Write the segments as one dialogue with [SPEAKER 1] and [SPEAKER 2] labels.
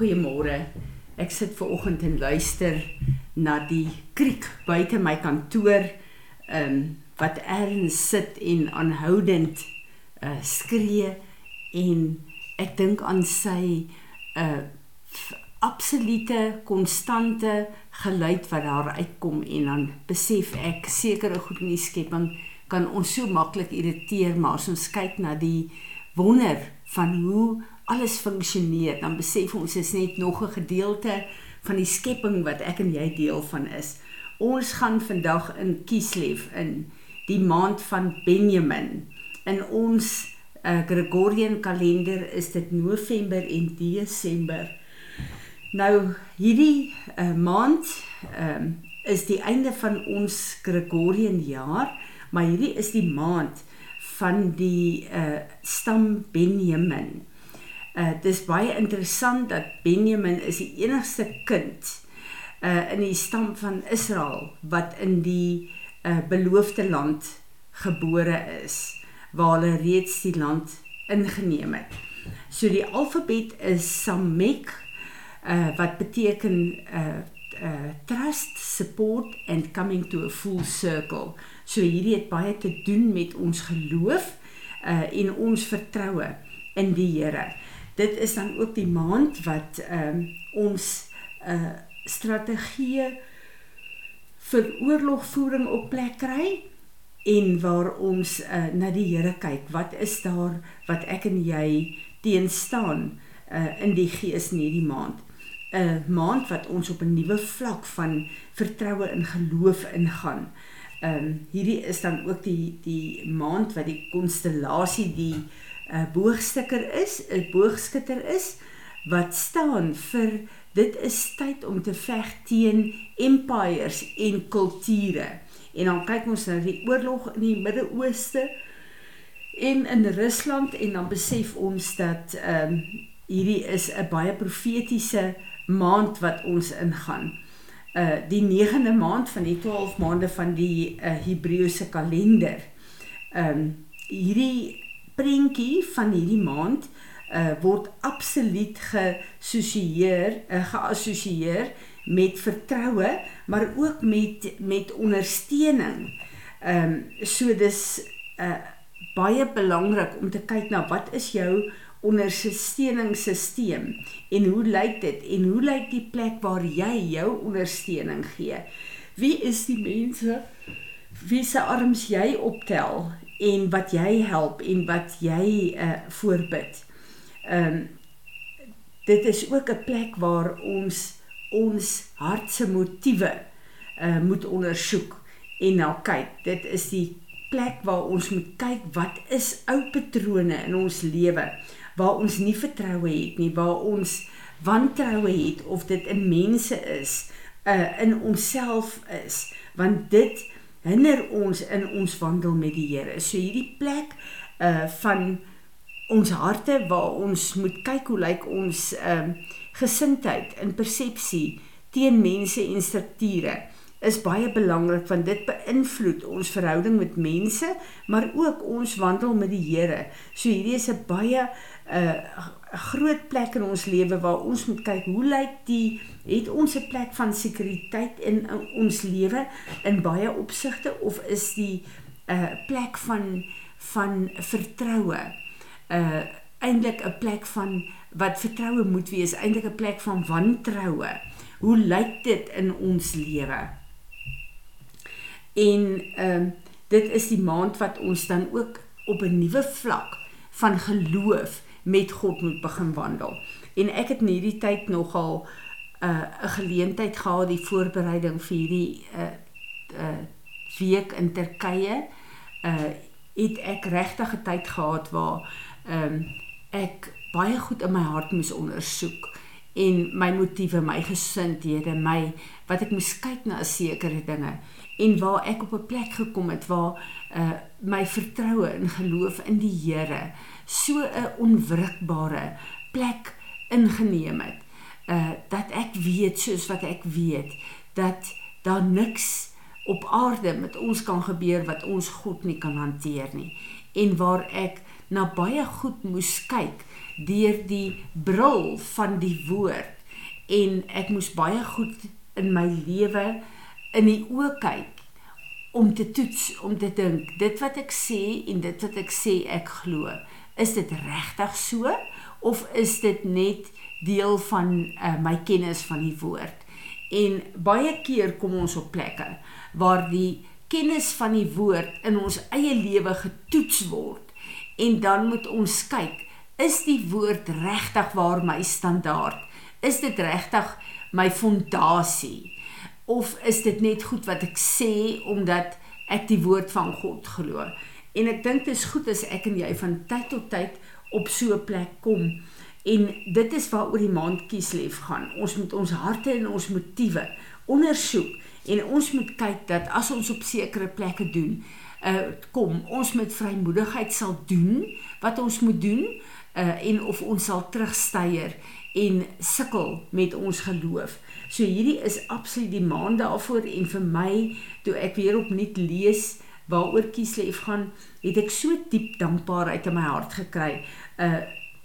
[SPEAKER 1] Goeiemôre. Ek sit ver oggend en luister na die kriek buite my kantoor, ehm um, wat erns sit en aanhoudend uh skree en ek dink aan sy uh absolute konstante geluid wat daar uitkom en dan besef ek sekere goed in die skepping kan ons so maklik irriteer maar as ons kyk na die wonder van hoe alles funksioneer, dan besef ons is net nog 'n gedeelte van die skepping wat ek en jy deel van is. Ons gaan vandag in Kislev in die maand van Benjamin. In ons uh, Gregorian kalender is dit November en Desember. Nou hierdie uh, maand um, is die einde van ons Gregorian jaar, maar hierdie is die maand van die uh, stam Benjamin. Uh dis baie interessant dat Benjamin is die enigste kind uh in die stam van Israel wat in die uh beloofde land gebore is waar hulle reeds die land ingeneem het. So die alfabet is Samek uh wat beteken uh uh trust, support and coming to a full circle. So hierdie het baie te doen met ons geloof uh en ons vertroue in die Here dit is dan ook die maand wat ehm um, ons uh, strategie vir oorlogvoering op plek kry en waar ons uh, na die Here kyk. Wat is daar wat ek en jy teen staan uh, in die gees in hierdie maand? 'n uh, Maand wat ons op 'n nuwe vlak van vertroue en geloof ingaan. Ehm um, hierdie is dan ook die die maand wat die konstellasie die 'n boogstikker is, 'n boogskutter is wat staan vir dit is tyd om te veg teen empires en kulture. En dan kyk ons na die oorlog in die Midde-Ooste en in Rusland en dan besef ons dat ehm um, hierdie is 'n baie profetiese maand wat ons ingaan. Uh die 9de maand van die 12 maande van die uh, Hebreëse kalender. Ehm um, hierdie prentjie van hierdie maand uh, word absoluut geassosieer uh, geassosieer met vertroue maar ook met met ondersteuning. Ehm um, so dis uh, baie belangrik om te kyk na wat is jou ondersteuningssisteem en hoe lyk dit en hoe lyk die plek waar jy jou ondersteuning gee? Wie is die mense wie se arms jy optel en wat jy help en wat jy uh voorbid. Ehm um, dit is ook 'n plek waar ons ons hart se motiewe uh moet ondersoek en na kyk. Dit is die plek waar ons moet kyk wat is ou patrone in ons lewe waar ons nie vertroue het nie, waar ons wantroue het of dit in mense is, uh in onsself is, want dit hinder ons in ons wandel met die Here. So hierdie plek uh van ons harte waar ons moet kyk hoe lyk ons ehm uh, gesindheid in persepsie teen mense en strukture is baie belangrik want dit beïnvloed ons verhouding met mense maar ook ons wandel met die Here. So hierdie is 'n baie 'n uh, groot plek in ons lewe waar ons moet kyk hoe lyk die het ons 'n plek van sekuriteit in, in ons lewe in baie opsigte of is die 'n uh, plek van van vertroue 'n uh, eintlik 'n plek van wat vertroue moet wees eintlik 'n plek van wantroue hoe lyk dit in ons lewe en ehm uh, dit is die maand wat ons dan ook op 'n nuwe vlak van geloof met God moet begin wandel. En ek het in hierdie tyd nogal 'n uh, 'n geleentheid gehad die voorbereiding vir hierdie 'n uh, 'n uh, week in Turkye. Uh het ek regtig 'n tyd gehad waar ehm um, ek baie goed in my hart moes ondersoek en my motiewe, my gesindhede, my wat ek moes kyk na sekere dinge en waar ek op 'n plek gekom het waar uh my vertroue en geloof in die Here so 'n onwrikbare plek ingeneem het. Uh dat ek weet soos wat ek weet dat daar niks op aarde met ons kan gebeur wat ons God nie kan hanteer nie en waar ek na baie goed moes kyk deur die bril van die woord. En ek moes baie goed in my lewe in die oë kyk om te toets om te dink dit wat ek sê en dit wat ek sê ek glo. Is dit regtig so of is dit net deel van uh, my kennis van die woord? En baie keer kom ons op plekke waar die kennis van die woord in ons eie lewe getoets word en dan moet ons kyk is die woord regtig waar my standaard? Is dit regtig my fondasie? Of is dit net goed wat ek sê omdat ek die woord van God glo? En ek dink dit is goed as ek en jy van tyd tot tyd op so 'n plek kom. En dit is waaroor die maand kieslief gaan. Ons moet ons harte en ons motiewe ondersoek en ons moet kyk dat as ons op sekere plekke doen uh kom ons met vrymoedigheid sal doen wat ons moet doen uh en of ons sal terugsteier en sukkel met ons geloof. So hierdie is absoluut die maand daarvoor en vir my toe ek weer opnuut lees waaroor Kiesleef gaan, het ek so diep dankbaarheid in my hart gekry. Uh,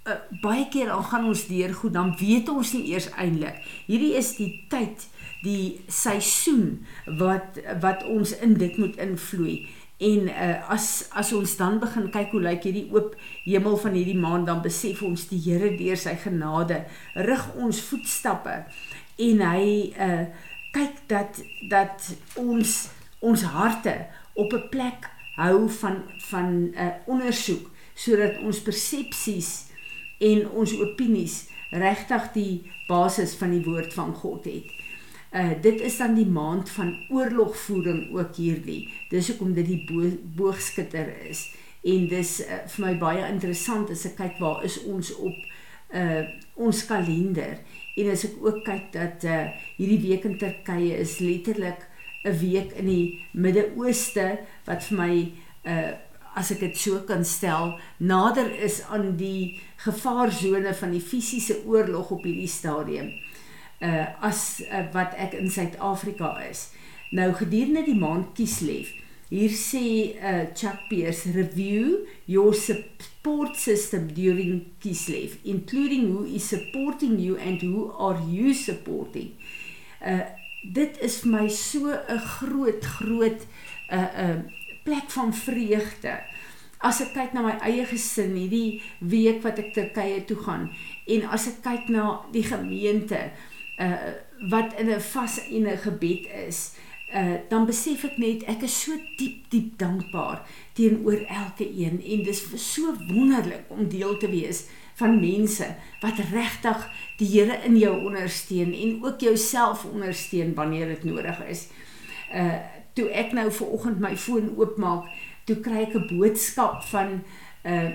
[SPEAKER 1] uh baie keer al gaan ons deur goed, dan weet ons nie eers eintlik. Hierdie is die tyd, die seisoen wat wat ons in dit moet invloei. En uh, as as ons dan begin kyk hoe lyk hierdie oop hemel van hierdie maan dan besef ons die Here deur sy genade rig ons voetstappe en hy uh kyk dat dat ons ons harte op 'n plek hou van van 'n uh, ondersoek sodat ons persepsies en ons opinies regtig die basis van die woord van God het. Uh dit is dan die maand van oorlogvoering ook hierdie. Dis hoekom dit die bo boogskutter is. En dis uh, vir my baie interessant as ek kyk waar is ons op uh ons kalender. En as ek ook kyk dat uh hierdie week in Turkye is letterlik 'n week in die Midde-Ooste wat vir my uh as ek dit so kan stel, nader is aan die gevaarsone van die fisiese oorlog op hierdie stadium uh as uh, wat ek in Suid-Afrika is. Nou gedurende die maand Kieslev, hier sê uh Chuck Pierce review your support system during Kieslev, including who is supporting you and who are you supporting. Uh dit is vir my so 'n groot groot uh uh plek van vreugde. As ek kyk na my eie gesin hierdie week wat ek Turkye toe gaan en as ek kyk na die gemeente uh wat in 'n vas en 'n gebed is, uh dan besef ek net ek is so diep diep dankbaar teenoor elke een en dis so wonderlik om deel te wees van mense wat regtig die Here in jou ondersteun en ook jouself ondersteun wanneer dit nodig is. Uh toe ek nou ver oggend my foon oopmaak, toe kry ek 'n boodskap van 'n uh,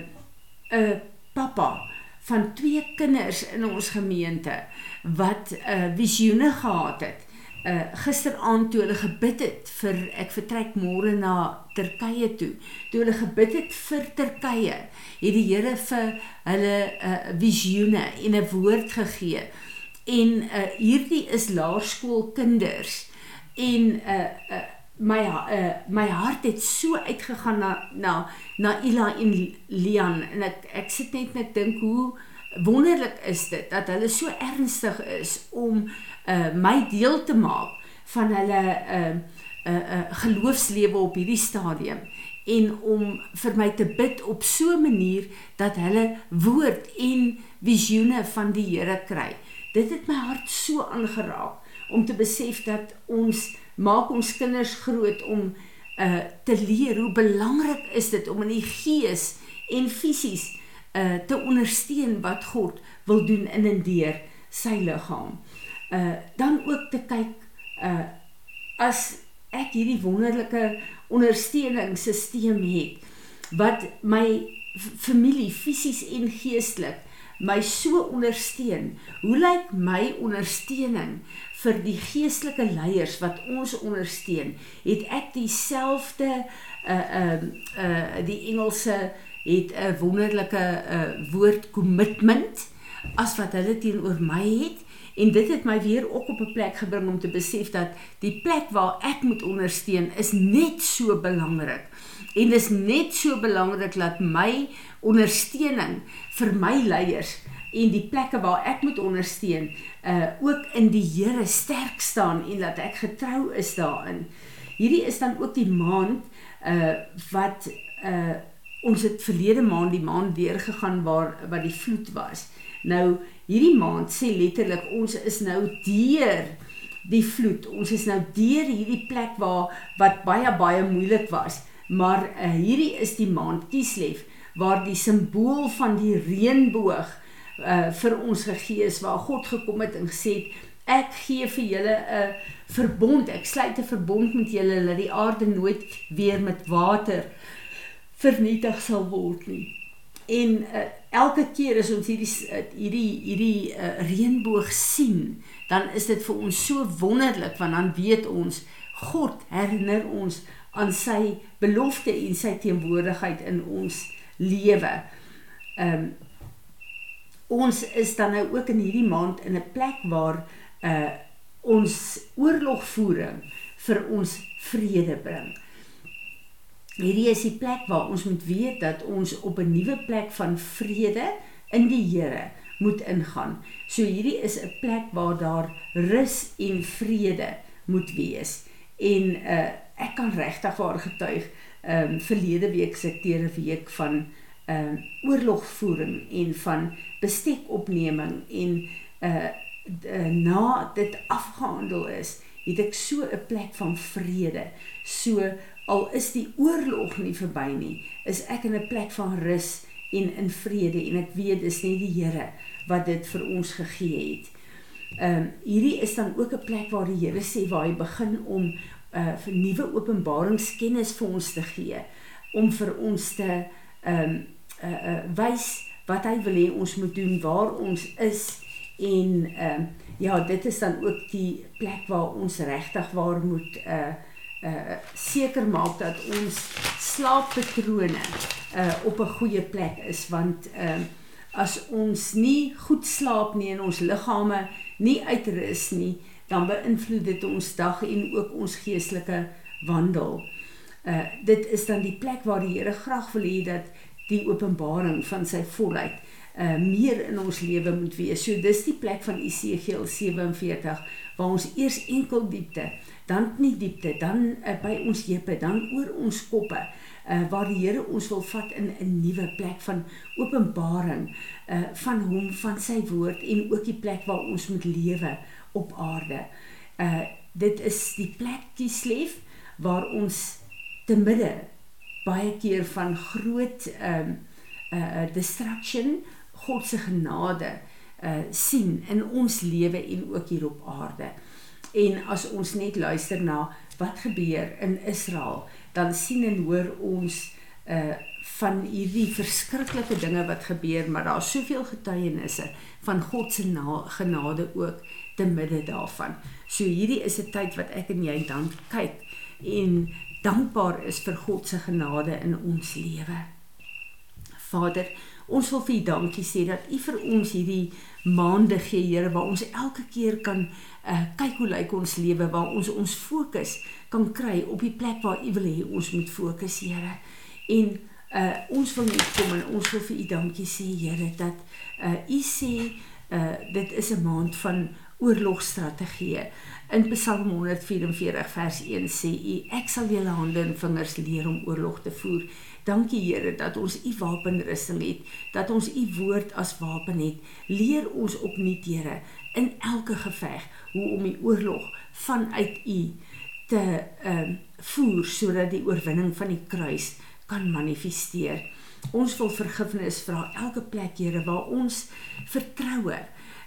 [SPEAKER 1] 'n papa van twee kinders in ons gemeente wat 'n uh, visioene gehad het. Uh gisteraand toe hulle gebid het vir ek vertrek môre na Turkye toe. Toe hulle gebid het vir Turkye, het die Here vir hulle 'n uh, visioene en 'n woord gegee. En uh hierdie is laerskoolkinders en uh uh my uh, my hart het so uitgegaan na na na Ila en Lian en ek ek sit net net dink hoe wonderlik is dit dat hulle so ernstig is om uh my deel te maak van hulle uh uh, uh geloofslewe op hierdie stadium en om vir my te bid op so 'n manier dat hulle woord en visioene van die Here kry. Dit het my hart so aangeraak om te besef dat ons maak ons kinders groot om uh te leer hoe belangrik is dit om in die gees en fisies uh te ondersteun wat God wil doen in en deur sy liggaam. Uh dan ook te kyk uh as ek hierdie wonderlike ondersteuningssisteem het wat my familie fisies en geestelik my so ondersteun. Hoe lyk my ondersteuning vir die geestelike leiers wat ons ondersteun? Het ek dieselfde uh uh uh die Engelse het 'n wonderlike uh, woord commitment as wat hulle teenoor my het en dit het my weer ook op 'n plek gebring om te besef dat die plek waar ek moet ondersteun is net so belangrik en dis net so belangrik dat my ondersteuning vir my leiers en die plekke waar ek moet ondersteun uh ook in die Here sterk staan en dat ek getrou is daarin. Hierdie is dan ook die maand uh wat uh ons het verlede maand die maand deurgegaan waar wat die vloed was. Nou hierdie maand sê letterlik ons is nou deur die vloed. Ons is nou deur hierdie plek waar wat baie baie moeilik was. Maar uh, hierdie is die maand Kislev waar die simbool van die reënboog uh vir ons gegee is waar God gekom het en gesê het ek gee vir julle 'n verbond ek sluit 'n verbond met julle dat die aarde nooit weer met water vernietig sal word nie en uh, elke keer as ons hierdie uh, hierdie hierdie uh, reënboog sien dan is dit vir ons so wonderlik want dan weet ons God herinner ons aan sy belofte en sy teenwoordigheid in ons lewe. Ehm um, ons is dan nou ook in hierdie maand in 'n plek waar uh ons oorlogvoering vir ons vrede bring. Hierdie is die plek waar ons moet weet dat ons op 'n nuwe plek van vrede in die Here moet ingaan. So hierdie is 'n plek waar daar rus en vrede moet wees. En uh ek kan regtig waar getuig ehm um, verlede week se teere week van ehm um, oorlogvoering en van bestekopneming en uh, uh na dit afgehandel is, het ek so 'n plek van vrede. So al is die oorlog nie verby nie, is ek in 'n plek van rus en in vrede en ek weet dis nie die Here wat dit vir ons gegee het. Ehm um, hierdie is dan ook 'n plek waar die Here sê waar hy begin om uh vir nuwe openbaringskennis vir ons te gee om vir ons te ehm um, uh, uh wys wat hy wil hê ons moet doen waar ons is en ehm uh, ja dit is dan ook die plek waar ons regtig waar moet uh uh seker maak dat ons slaappatrone uh op 'n goeie plek is want ehm uh, as ons nie goed slaap nie en ons liggame nie uitrus nie dan beïnvloed dit ons dag en ook ons geestelike wandel. Uh dit is dan die plek waar die Here graag wil hê dat die openbaring van sy volheid uh meer in ons lewe moet wees. So dis die plek van Esegiel 47 waar ons eers enkel diepte, dan nie diepte, dan uh, by ons heupe, dan oor ons koppe uh waar die Here ons wil vat in 'n nuwe plek van openbaring uh van hom van sy woord en ook die plek waar ons moet lewe op aarde. Uh dit is die plek Kislev waar ons te midde baie keer van groot ehm um, uh distraction God se genade uh sien in ons lewe en ook hier op aarde. En as ons net luister na wat gebeur in Israel, dan sien en hoor ons uh van hierdie verskriklike dinge wat gebeur, maar daar's soveel getuienisse van God se genade ook te midde daarvan. So hierdie is 'n tyd wat ek en jy dan kyk en dankbaar is vir God se genade in ons lewe. Vader, ons wil vir U dankie sê dat U vir ons hierdie maande gee, Here, waar ons elke keer kan uh, kyk hoe lyk ons lewe, waar ons ons fokus kan kry op die plek waar U wil hê ons moet fokus, Here. En uh, ons wil net kom en ons wil vir U dankie sê, Here, dat uh, U sê uh, dit is 'n maand van oorlogstrategieë. In Psalm 144 vers 1 sê U: Ek sal julle hande en vingers leer om oorlog te voer. Dankie Here dat ons U wapenrusting het, dat ons U woord as wapen het. Leer ons opnuut Here in elke geveg hoe om die oorlog vanuit U te ehm um, voer sodat die oorwinning van die kruis kan manifesteer. Ons wil vergifnis vra elke plek Here waar ons vertroue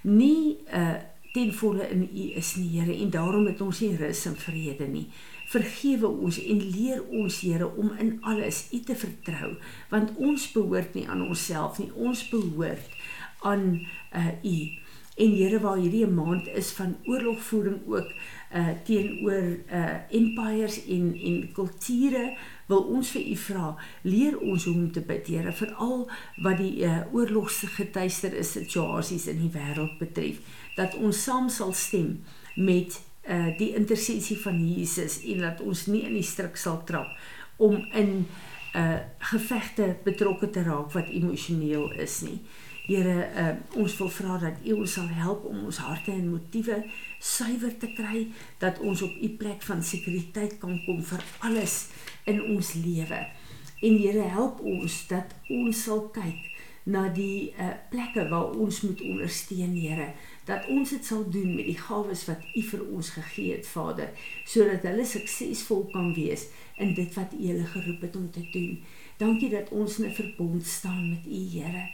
[SPEAKER 1] nie 'n uh, eh, ten volle in U is nie, Here, en daarom het ons nie rus en vrede nie. Vergewe ons en leer ons, Here, om in alles U te vertrou, want ons behoort nie aan onsself nie, ons behoort aan uh U. En Here, waar hierdie 'n maand is van oorlogvoering ook uh teenoor uh empires en en kulture wil ons vir u vra, leer ons hoe om te bid, Here, veral wat die uh, oorlogsgetuister is situasies in die wêreld betref, dat ons saam sal stem met uh, die intersessie van Jesus en dat ons nie in die struik sal trap om in uh gevegte betrokke te raak wat emosioneel is nie. Here, uh, ons wil vra dat U ons sal help om ons harte en motiewe suiwer te kry, dat ons op U plek van sekuriteit kan kom vir alles in ons lewe. En Here, help ons dat ons sal kyk na die uh, plekke waar ons moet ondersteun, Here, dat ons dit sal doen met die gawes wat U vir ons gegee het, Vader, sodat hulle suksesvol kan wees in dit wat U hulle geroep het om te doen. Dankie dat ons in 'n verbond staan met U, Here.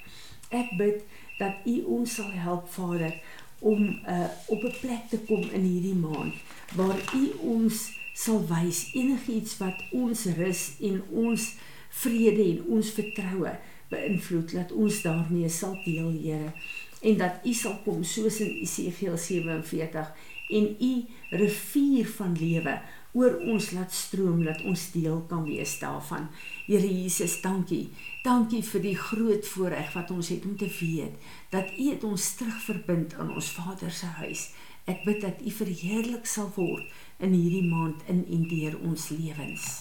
[SPEAKER 1] Ek bid dat U ons sal help Vader om uh, op 'n plek te kom in hierdie maand waar U ons sal wys enigiets wat ons rus en ons vrede en ons vertroue beïnvloed. Dat ons daarmee sal deel Here en dat U sal kom soos in Esegiel 47 en U rivier van lewe oor ons laat stroom dat ons deel kan wees daarvan. Here Jesus, dankie. Dankie vir die groot voorreg wat ons het om te weet dat U het ons terugverbind aan ons Vader se huis. Ek bid dat U verheerlik sal word in hierdie maand in en deur ons lewens.